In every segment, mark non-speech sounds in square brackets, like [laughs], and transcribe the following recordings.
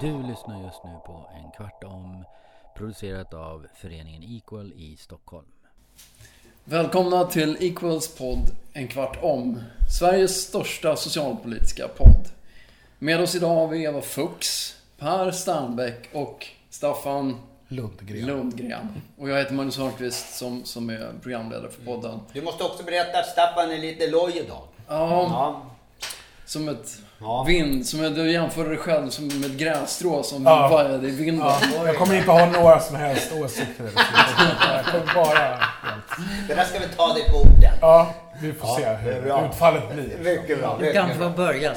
Du lyssnar just nu på En kvart om producerat av föreningen Equal i Stockholm. Välkomna till Equals podd En kvart om. Sveriges största socialpolitiska podd. Med oss idag har vi Eva Fuchs, Per Sternbäck och Staffan Lundgren. Lundgren. Och jag heter Magnus Hörnqvist som, som är programledare för podden. Du måste också berätta att Staffan är lite loj idag. Ja. Som ett Ja. vind. Som jag, du jämförde dig själv som med ett grässtrå som Ja. vajade i vinden. Ja, jag kommer inte ha några som helst åsikter. Jag kommer bara... Det där ska vi ta dig på orden. Ja, vi får se hur bra. utfallet blir. Mycket bra. Du kan få börja.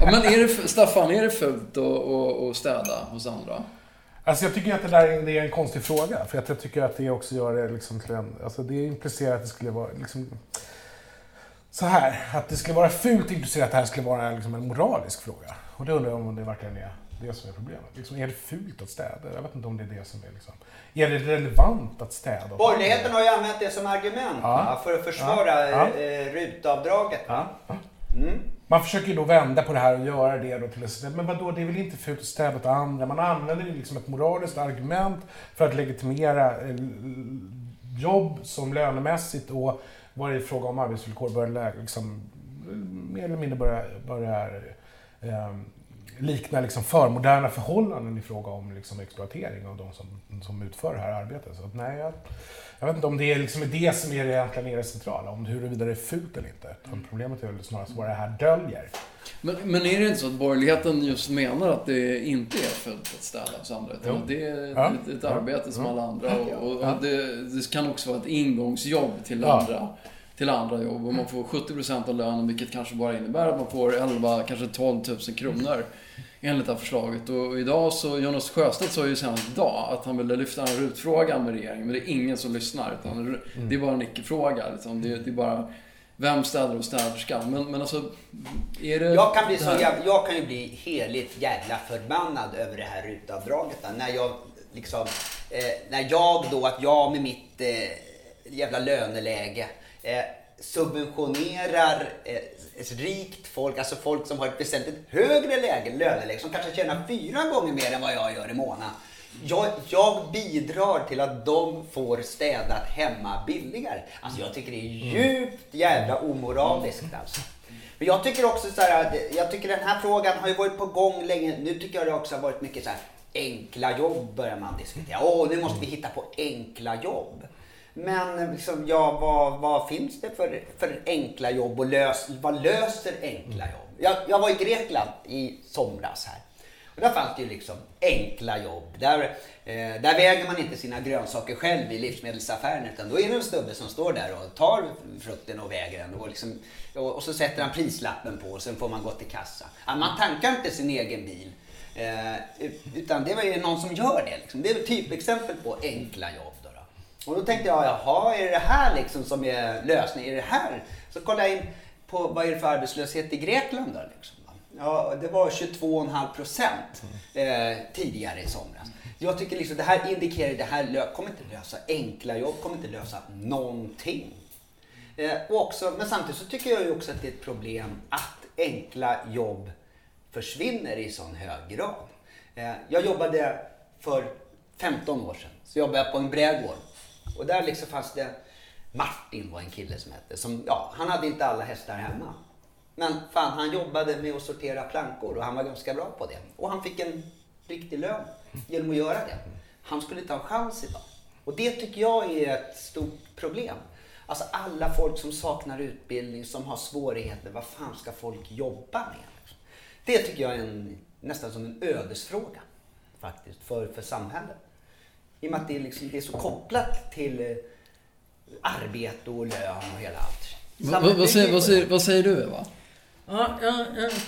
Ja, men är det, Staffan, är det fult att, städa hos andra? Alltså jag tycker att det där är, det är en konstig fråga. För att jag tycker att det också gör det liksom till en... Alltså det implicerar att det skulle vara liksom... Så här, att det skulle vara fult implicerar att det här skulle vara liksom en moralisk fråga. Och det undrar jag om det verkligen är det som är problemet. Liksom, är det fult att städa? Jag vet inte om det är det som är liksom... Är det relevant att städa? Borgerligheten har ju använt det som argument Ja. för att försvara Ja. eh, rutavdraget. va? Mm. Man försöker ju då vända på det här och göra det då till ett... Men vadå, det är väl inte fult att städa åt andra? Man använder det liksom ett moraliskt argument för att legitimera eh, jobb som lönemässigt och vad det är fråga om arbetsvillkor börjar liksom, mer eller mindre börja, börja eh, likna liksom förmoderna förhållanden i fråga om liksom exploatering av de som, som utför det här arbetet. Så att, nej, jag, jag vet inte om det är, liksom det som är det egentligen är det centrala, om huruvida det är fult eller inte. Utan Problemet är väl snarast vad det här döljer. Men, men är det inte så att borgerligheten just menar att det inte är fult att städa hos andra? Utan Jo. att det är Ja. ett, ett Ja. arbete som Ja. alla andra. Och, och, Ja. och det, det kan också vara ett ingångsjobb till, Ja. andra, till andra jobb. Och man får 70% av lönen, vilket kanske bara innebär att man får 11, kanske 12 000 kronor. Enligt det här förslaget. Och idag så, Jonas Sjöstedt sa ju senast idag att han ville lyfta den här rutfrågan med regeringen. Men det är ingen som lyssnar. Utan det är bara en icke-fråga. Liksom. Det, det är bara vem städar och städerskan. Men, men alltså, är det... Jag kan, bli det så jävla, jag kan ju bli heligt jävla förbannad över det här rutavdraget. då. När jag liksom, eh, när jag då, att jag med mitt eh, jävla löneläge eh, subventionerar eh, rikt folk, alltså folk som har ett väsentligt högre läge, löneläge, som kanske tjänar fyra gånger mer än vad jag gör i månaden. Jag, jag bidrar till att de får städat hemma billigare. Alltså jag tycker det är djupt jävla omoraliskt alltså. Men jag tycker också så här, att- jag tycker den här frågan har ju varit på gång länge. Nu tycker jag det också har varit mycket så här enkla jobb börjar man diskutera. Åh, nu måste vi hitta på enkla jobb. Men liksom, ja, vad, vad finns det för, för enkla jobb och lös, vad löser enkla jobb? Jag, jag var i Grekland i somras här. Och där fanns det ju liksom enkla jobb. Där, eh, där väger man inte sina grönsaker själv i livsmedelsaffären utan då är det en snubbe som står där och tar frukten och väger den och, liksom, och, och så sätter han prislappen på och sen får man gå till kassa. Ja, man tankar inte sin egen bil. Eh, utan det var ju någon som gör det. Liksom. Det är ett typexempel på enkla jobb. Då, då. Och då tänkte jag, jaha, är det här liksom som är lösningen? Är det här? Så kollade jag in på vad är det för arbetslöshet i Grekland då? Liksom. Ja, det var 22,5 procent eh, tidigare i somras. Jag tycker liksom det här indikerar, det här kommer inte lösa enkla jobb, kommer inte lösa någonting. Eh, och också, men samtidigt så tycker jag ju också att det är ett problem att enkla jobb försvinner i sån hög grad. Eh, jag jobbade för 15 år sedan, så jobbade jag på en brädgård. Och där liksom fanns det, Martin var en kille som hette, som, ja, han hade inte alla hästar hemma. Men fan, han jobbade med att sortera plankor och han var ganska bra på det. Och han fick en riktig lön genom att göra det. Han skulle ta en chans idag. Och det tycker jag är ett stort problem. Alltså alla folk som saknar utbildning, som har svårigheter, vad fan ska folk jobba med? Det tycker jag är en, nästan som en ödesfråga faktiskt för, för samhället. I och med att det är, liksom, det är så kopplat till eh, arbete och lön och hela allt. Vad, vad, vad, säger, vad, säger, vad säger du Eva? Ja,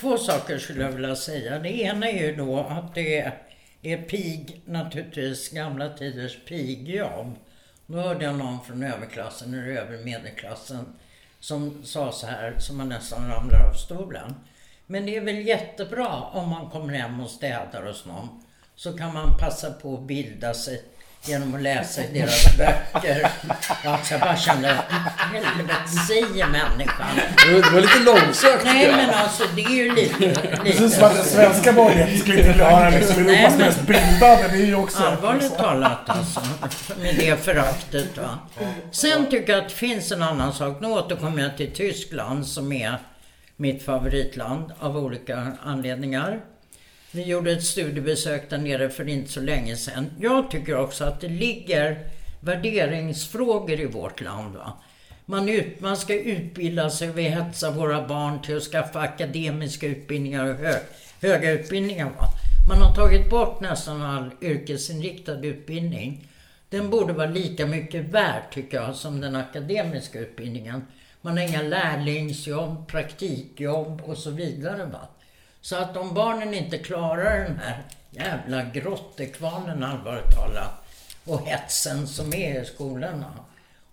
två saker skulle jag vilja säga. Det ena är ju då att det är pig, naturligtvis gamla tiders pigjobb. Då hörde jag någon från överklassen eller övre medelklassen som sa så här, som man nästan ramlar av stolen. Men det är väl jättebra om man kommer hem och städar hos någon. Så kan man passa på att bilda sig genom att läsa i deras böcker. Alltså jag bara kände, helvete säger människan? Det var lite långsökt Nej men alltså det är ju lite... Precis som att den svenska borgerligheten skulle inte klara liksom Europas mest bildade. Det är ju också... Allvarligt talat alltså, med det föraktet va. Sen tycker jag att det finns en annan sak. Nu återkommer jag till Tyskland som är mitt favoritland av olika anledningar. Vi gjorde ett studiebesök där nere för inte så länge sedan. Jag tycker också att det ligger värderingsfrågor i vårt land. Va? Man, ut, man ska utbilda sig, vi hetsar våra barn till att skaffa akademiska utbildningar och hö, höga utbildningar. Va? Man har tagit bort nästan all yrkesinriktad utbildning. Den borde vara lika mycket värd tycker jag som den akademiska utbildningen. Man har inga lärlingsjobb, praktikjobb och så vidare. Va? Så att om barnen inte klarar den här jävla grottekvarnen allvarligt talat och hetsen som är i skolorna.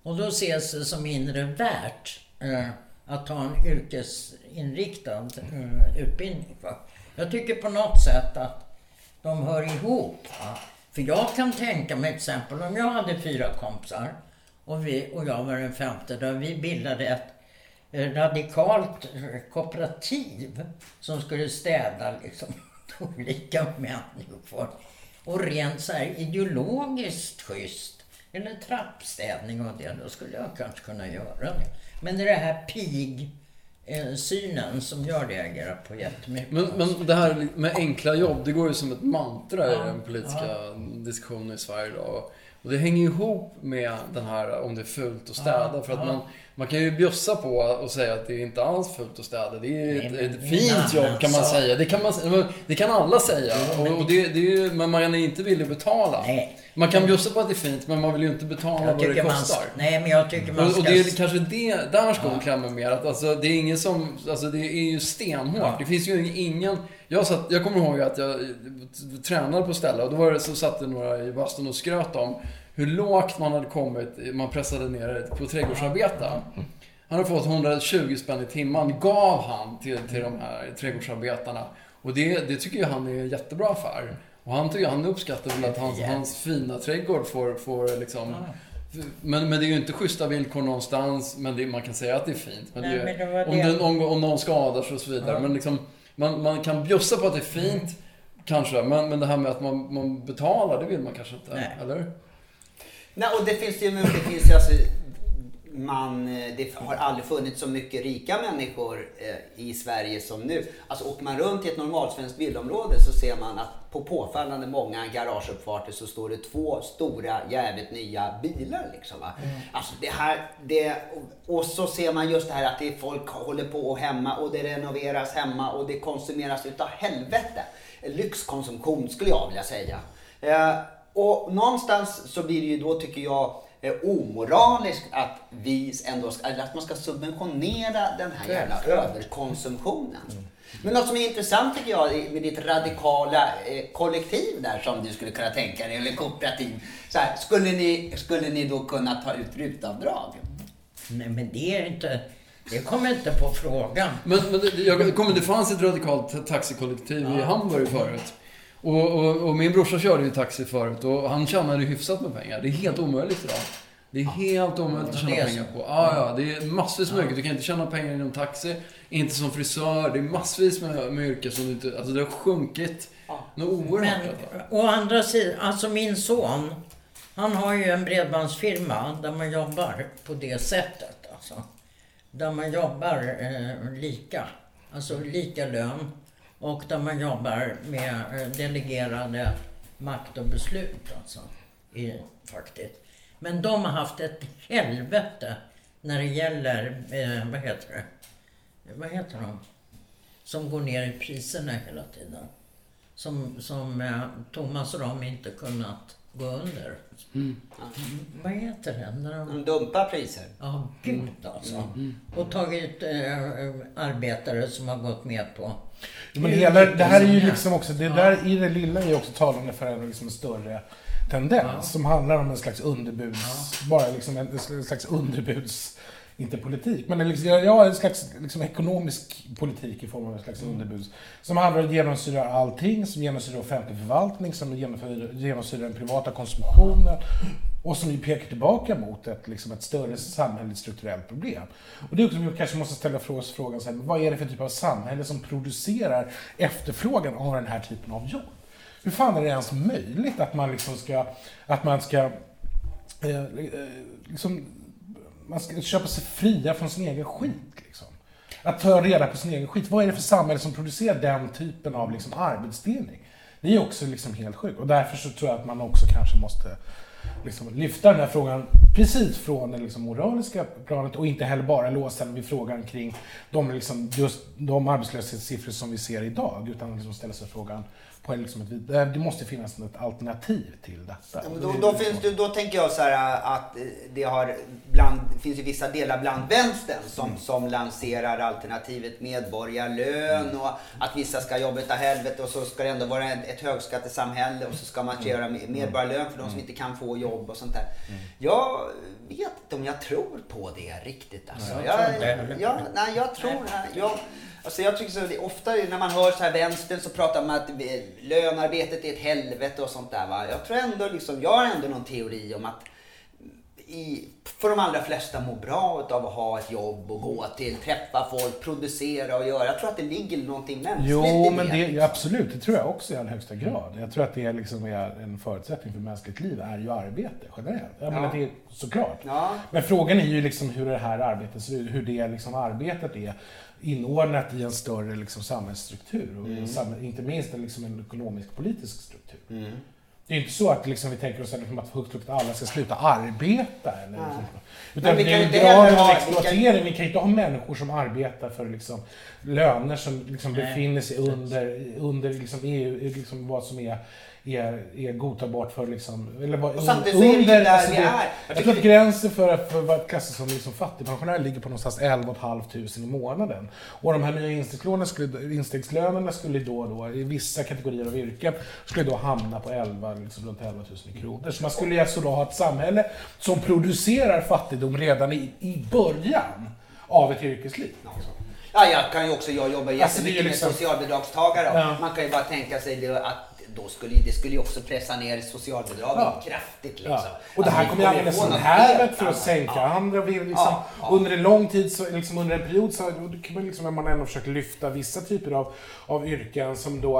Och då ses det som mindre värt eh, att ha en yrkesinriktad eh, utbildning. Va? Jag tycker på något sätt att de hör ihop. Va? För jag kan tänka mig till exempel om jag hade fyra kompisar och, vi, och jag var den femte där vi bildade ett radikalt kooperativ som skulle städa liksom [laughs] olika människor. Och rent så här ideologiskt schysst. Eller trappstädning och det, då skulle jag kanske kunna göra det. Men det är det här pig-synen som jag reagerar på jättemycket. Men, men det här med enkla jobb, det går ju som ett mantra i Ja, den politiska diskussionen i Sverige idag. Och det hänger ihop med den här om det är fult att städa. Ja, för att ja. man, man kan ju bjussa på och säga att det är inte alls fult att städa. Det är Nej, ett, men ett fint jobb kan man sak. säga. Det kan, man, det kan alla säga. men och, och det, det är ju, men man är inte villig att betala. Nej. Man kan bjussa på att det är fint, men man vill ju inte betala Jag vad det tycker man, kostar. nej men jag tycker man ska... och det är kanske det, där skon klämmer mer. Att alltså, det är ingen som, alltså det är ju stenhårt. Ja. Det finns ju ingen, jag, satt, jag kommer ihåg att jag tränade på ställe och då var det, så satt det några i bastun och skröt om hur lågt man hade kommit, man pressade ner på trädgårdsarbete. Han hade fått 120 spänn i timmen, gav han till, till de här trädgårdsarbetarna. Och det, det tycker jag han är en jättebra affär. Och han, tycker, han uppskattar väl att hans, hans fina trädgård får, får liksom... Men, men det är ju inte schyssta villkor någonstans, men det, man kan säga att det är fint. Men det, var om, den, om, om någon skadar sig och så vidare. Men liksom, man, man kan bjussa på att det är fint, kanske. Men, men det här med att man, man betalar, det vill man kanske inte. Nej. Eller? Nej, och det finns ju, det finns ju alltså, man, eh, det har aldrig funnits så mycket rika människor eh, i Sverige som nu. Alltså åker man runt i ett normalsvenskt villaområde så ser man att på påfallande många garageuppfarter så står det två stora jävligt nya bilar. Liksom, va? Alltså det här, det, och, så ser man just det här att det folk håller på och hemma och det renoveras hemma och det konsumeras utav helvete. Lyxkonsumtion skulle jag vilja säga. Eh, och någonstans så blir det ju då, tycker jag, omoraliskt att vi ändå ska, eller att man ska subventionera den här jävla överkonsumtionen. Men något som är intressant tycker jag med ditt radikala eh, kollektiv där som du skulle kunna tänka dig, eller kooperativ. Så här, skulle, ni, skulle ni då kunna ta ut rutavdrag? Nej men det är inte... Det kommer inte på frågan. Men, men det, jag det fanns ett radikalt taxikollektiv i Hamburg förut. Och, och, och min brorsa körde ju taxi förut och han tjänade hyfsat med pengar. Det är helt omöjligt idag. Det är helt omöjligt att tjäna pengar på. Ja, ja, det är massvis med yrken. Du kan inte tjäna pengar inom taxi, inte som frisör. Det är massvis med, med yrken som du inte... Alltså det har sjunkit något oerhört. Men å andra sidan, alltså min son, han har ju en bredbandsfirma där man jobbar på det sättet. Alltså. Där man jobbar eh, lika, alltså lika lön och där man jobbar med eh, delegerade makt och beslut. Alltså, i, faktiskt. Men de har haft ett helvete när det gäller, eh, vad heter det? Vad heter de? Som går ner i priserna hela tiden som, som eh, Thomas och de inte kunnat gå under. Mm, Vad heter det? När de, De dumpar priser. ja, gud alltså. Och tagit eh, arbetare som har gått med på... Men hela, det här är ju Ja. liksom också, det där i det lilla är ju också talande för en liksom större tendens Ja. som handlar om en slags underbuds, bara liksom en, en slags underbuds inte politik, men liksom, ja, en slags liksom, ekonomisk politik i form av en slags underbud. Som handlar om att genomsyra allting, som genomsyrar offentlig förvaltning, som genomsyrar, genomsyrar den privata konsumtionen och som ju pekar tillbaka mot ett, liksom ett större samhälleligt strukturellt problem. Och det är också, vi kanske måste ställa oss frågan, så här, vad är det för typ av samhälle som producerar efterfrågan av den här typen av jobb? Hur fan är det ens möjligt att man liksom ska, att man ska, eh, eh, liksom, man ska köpa sig fria från sin egen skit liksom. Att ta reda på sin egen skit. Vad är det för samhälle som producerar den typen av liksom, arbetsdelning? Det är också liksom helt sjukt. Och därför så tror jag att man också kanske måste liksom lyfta den här frågan precis från det liksom moraliska planet och inte heller bara låsa den vid frågan kring de, liksom, just de arbetslöshetssiffror som vi ser idag, utan liksom ställa sig frågan på liksom ett, det måste finnas ett alternativ till detta. Ja, då, då, finns det, då tänker jag så här att det har bland, finns ju vissa delar bland vänstern som, mm. som lanserar alternativet medborgarlön mm. och att vissa ska jobba utav helvete och så ska det ändå vara ett, ett högskattesamhälle och så ska man mm. göra medborgarlön för de som mm. inte kan få jobb och sånt där. Mm. Jag vet inte om jag tror på det riktigt alltså. Jag, jag, jag, nej, jag tror... Jag, Alltså jag tycker så, det ofta när man hör så här vänstern så pratar man att eh, lönearbetet är ett helvete och sånt där. Va? Jag tror ändå liksom, jag har ändå någon teori om att i, för de allra flesta mår bra av att ha ett jobb och gå till, träffa folk, producera och göra. Jag tror att det ligger någonting mänskligt Jo, men det, absolut. Det tror jag också i allra högsta grad. Jag tror att det liksom är en förutsättning för mänskligt liv, är ju arbete generellt. Jag ja. det är såklart. Ja. Men frågan är ju liksom hur det här arbetet ser ut, hur det liksom arbetet är inordnat i en större liksom, samhällsstruktur. Och mm. inte minst en, liksom, en ekonomisk-politisk struktur. Mm. Det är inte så att liksom, vi tänker oss att högt alla ska sluta arbeta. Eller, liksom. Utan vi kan inte ha, exploatering. Vi kan inte ha människor som arbetar för liksom, löner som liksom, befinner sig under, under liksom, EU, liksom, vad som är är, är godtagbart för liksom, eller vad, och samtidigt under, så är det ju där alltså vi är. Jag, tror att gränsen för, för vad klassas som liksom fattigpensionär ligger på någonstans 11 500 i månaden. Och de här nya skulle, instegslönerna skulle då, då, i vissa kategorier av yrken, skulle då hamna på 11, liksom runt 11 000 kronor. Så man skulle alltså då ha ett samhälle som producerar fattigdom redan i, i början av ett yrkesliv. Liksom. Ja, jag kan ju också, jag jobbar jättemycket alltså, liksom... med socialbidragstagare. Ja. Man kan ju bara tänka sig det att då skulle det skulle ju också pressa ner socialbidragen ja. kraftigt. Liksom. Ja. Och det här alltså, kommer ju användas som hävet för att sänka ja. andra. Liksom, ja. Under en lång tid, så, liksom under en period, så kan man liksom, när man ändå försöker lyfta vissa typer av, av yrken som då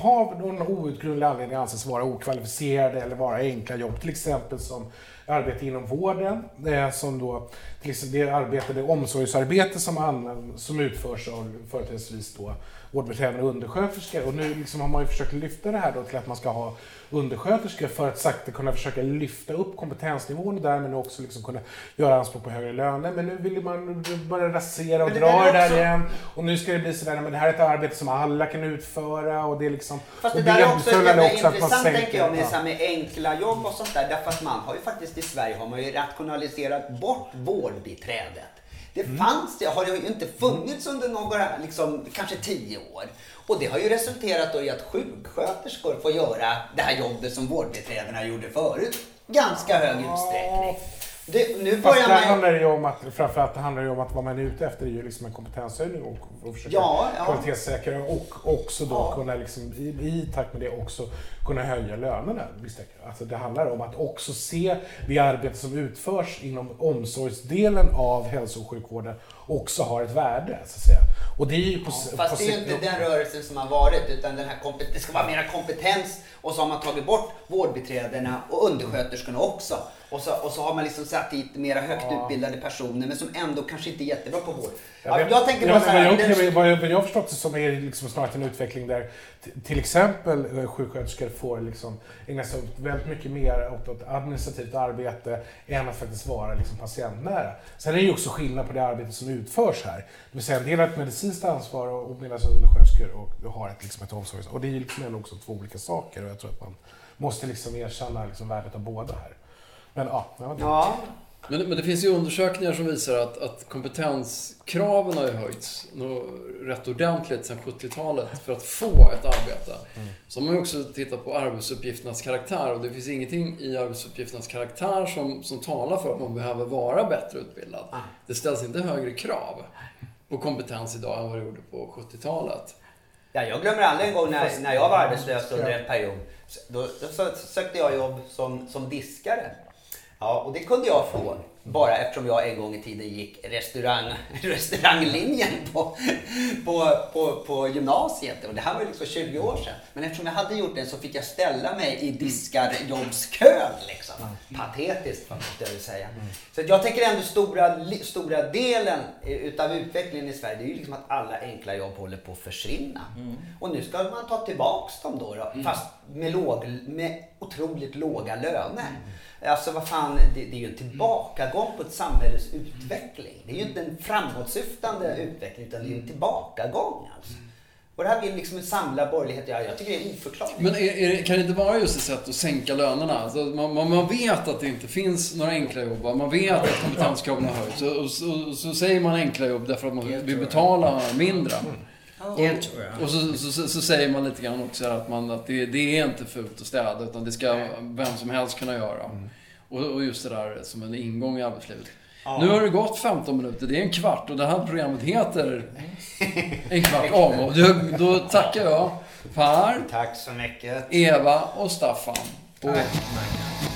har någon outgrundlig anledning anses vara okvalificerade eller vara enkla jobb. Till exempel som arbete inom vården, det som då, exempel det arbete, det omsorgsarbete som, som utförs av företrädesvis då vårdbiträden och undersköterskor. Och nu liksom har man ju försökt lyfta det här då till att man ska ha undersköterskor för att sakta kunna försöka lyfta upp kompetensnivån och därmed också liksom kunna göra anspråk på högre löner. Men nu vill man börja rasera och det dra det där också... igen. Och nu ska det bli sådär, men det här är ett arbete som alla kan utföra och det är liksom... Fast det där är också, det är intressant sänker, tänker jag med, ja. med enkla jobb och sånt där. Därför att man har ju faktiskt i Sverige har man ju rationaliserat bort vårdbiträdet. Det mm. fanns, det har ju inte funnits under några, liksom, kanske tio år. Och det har ju resulterat i att sjuksköterskor får göra det här jobbet som vårdbiträdena gjorde förut. Ganska hög utsträckning. Det, nu Fast det man... handlar ju om att, framförallt handlar det om att vad man är ute efter är ju liksom en kompetenshöjning och, och försöka ja, ja. kvalitetssäkra och också då ja. kunna liksom, i, i takt med det också kunna höja lönerna. Alltså det handlar om att också se det arbete som utförs inom omsorgsdelen av hälso och sjukvården också har ett värde. Så att säga. Och det är ju på, ja, fast det är ju inte den rörelsen som har varit utan den här det ska vara mera kompetens och så har man tagit bort vårdbiträdena och undersköterskorna också. Och så, och så har man liksom satt dit mera högt ja. utbildade personer men som ändå kanske inte är jättebra på vård. Ja, jag, jag tänker bara så här, vad, jag, vad, jag, vad jag har förstått det som är liksom snarare en utveckling där till exempel eh, sjuksköterskor får liksom ägna sig åt väldigt mycket mer åt, åt administrativt arbete än att faktiskt vara liksom patientnära. Sen är det ju också skillnad på det arbete som utförs här. Det vill säga en del har ett medicinskt ansvar och medan undersköterskor och har ett, liksom ett omsorgs... Och det är ju liksom också två olika saker och jag tror att man måste liksom erkänna liksom värdet av båda här. Men ja, ja. Men, men det finns ju undersökningar som visar att, att kompetenskraven har ju höjts rätt ordentligt sedan 70-talet för att få ett arbete. Så har man ju också tittat på arbetsuppgifternas karaktär och det finns ingenting i arbetsuppgifternas karaktär som, som talar för att man behöver vara bättre utbildad. Det ställs inte högre krav på kompetens idag än vad det gjorde på 70-talet. Ja, jag glömmer aldrig en gång när, när jag var arbetslös under en period. Då, då sö- sökte jag jobb som, som diskare. Ja, och det kunde jag få bara eftersom jag en gång i tiden gick restaurang, [laughs] restauranglinjen på, på, på, på gymnasiet. Och det här var ju liksom 20 år sedan. Men eftersom jag hade gjort det så fick jag ställa mig i diskarjobbskön. Liksom. Patetiskt måste jag väl säga. Så att jag tänker ändå stora, stora delen eh, utav utvecklingen i Sverige, det är ju liksom att alla enkla jobb håller på att försvinna. Och nu ska man ta tillbaks dem då, då fast med, låg, med otroligt låga löner. Alltså vad fan, det, det är ju en tillbakagång på ett samhälles utveckling. Det är ju inte en framåtsyftande utveckling utan det är ju en tillbakagång alltså. Och det här vill liksom en samlad borgerlighet göra. Jag tycker det är oförklarligt. Men är, är, det- kan det inte vara just ett sätt att sänka lönerna? Alltså man, man, man vet att det inte finns några enkla jobb. Man vet att kompetenskraven har höjts. Och, och, så- och så säger man enkla jobb därför att man vill betala mindre. Tror jag. Och så, så, så, så säger man lite grann också att, man, att det, det är inte fult att städa utan det ska vem som helst kunna göra. Och, just det där som en ingång i arbetslivet. Nu har det gått 15 minuter, det är en kvart och det här programmet heter En kvart om. Och då, då tackar jag Per, Tack så mycket. Eva och Staffan. Och Tack.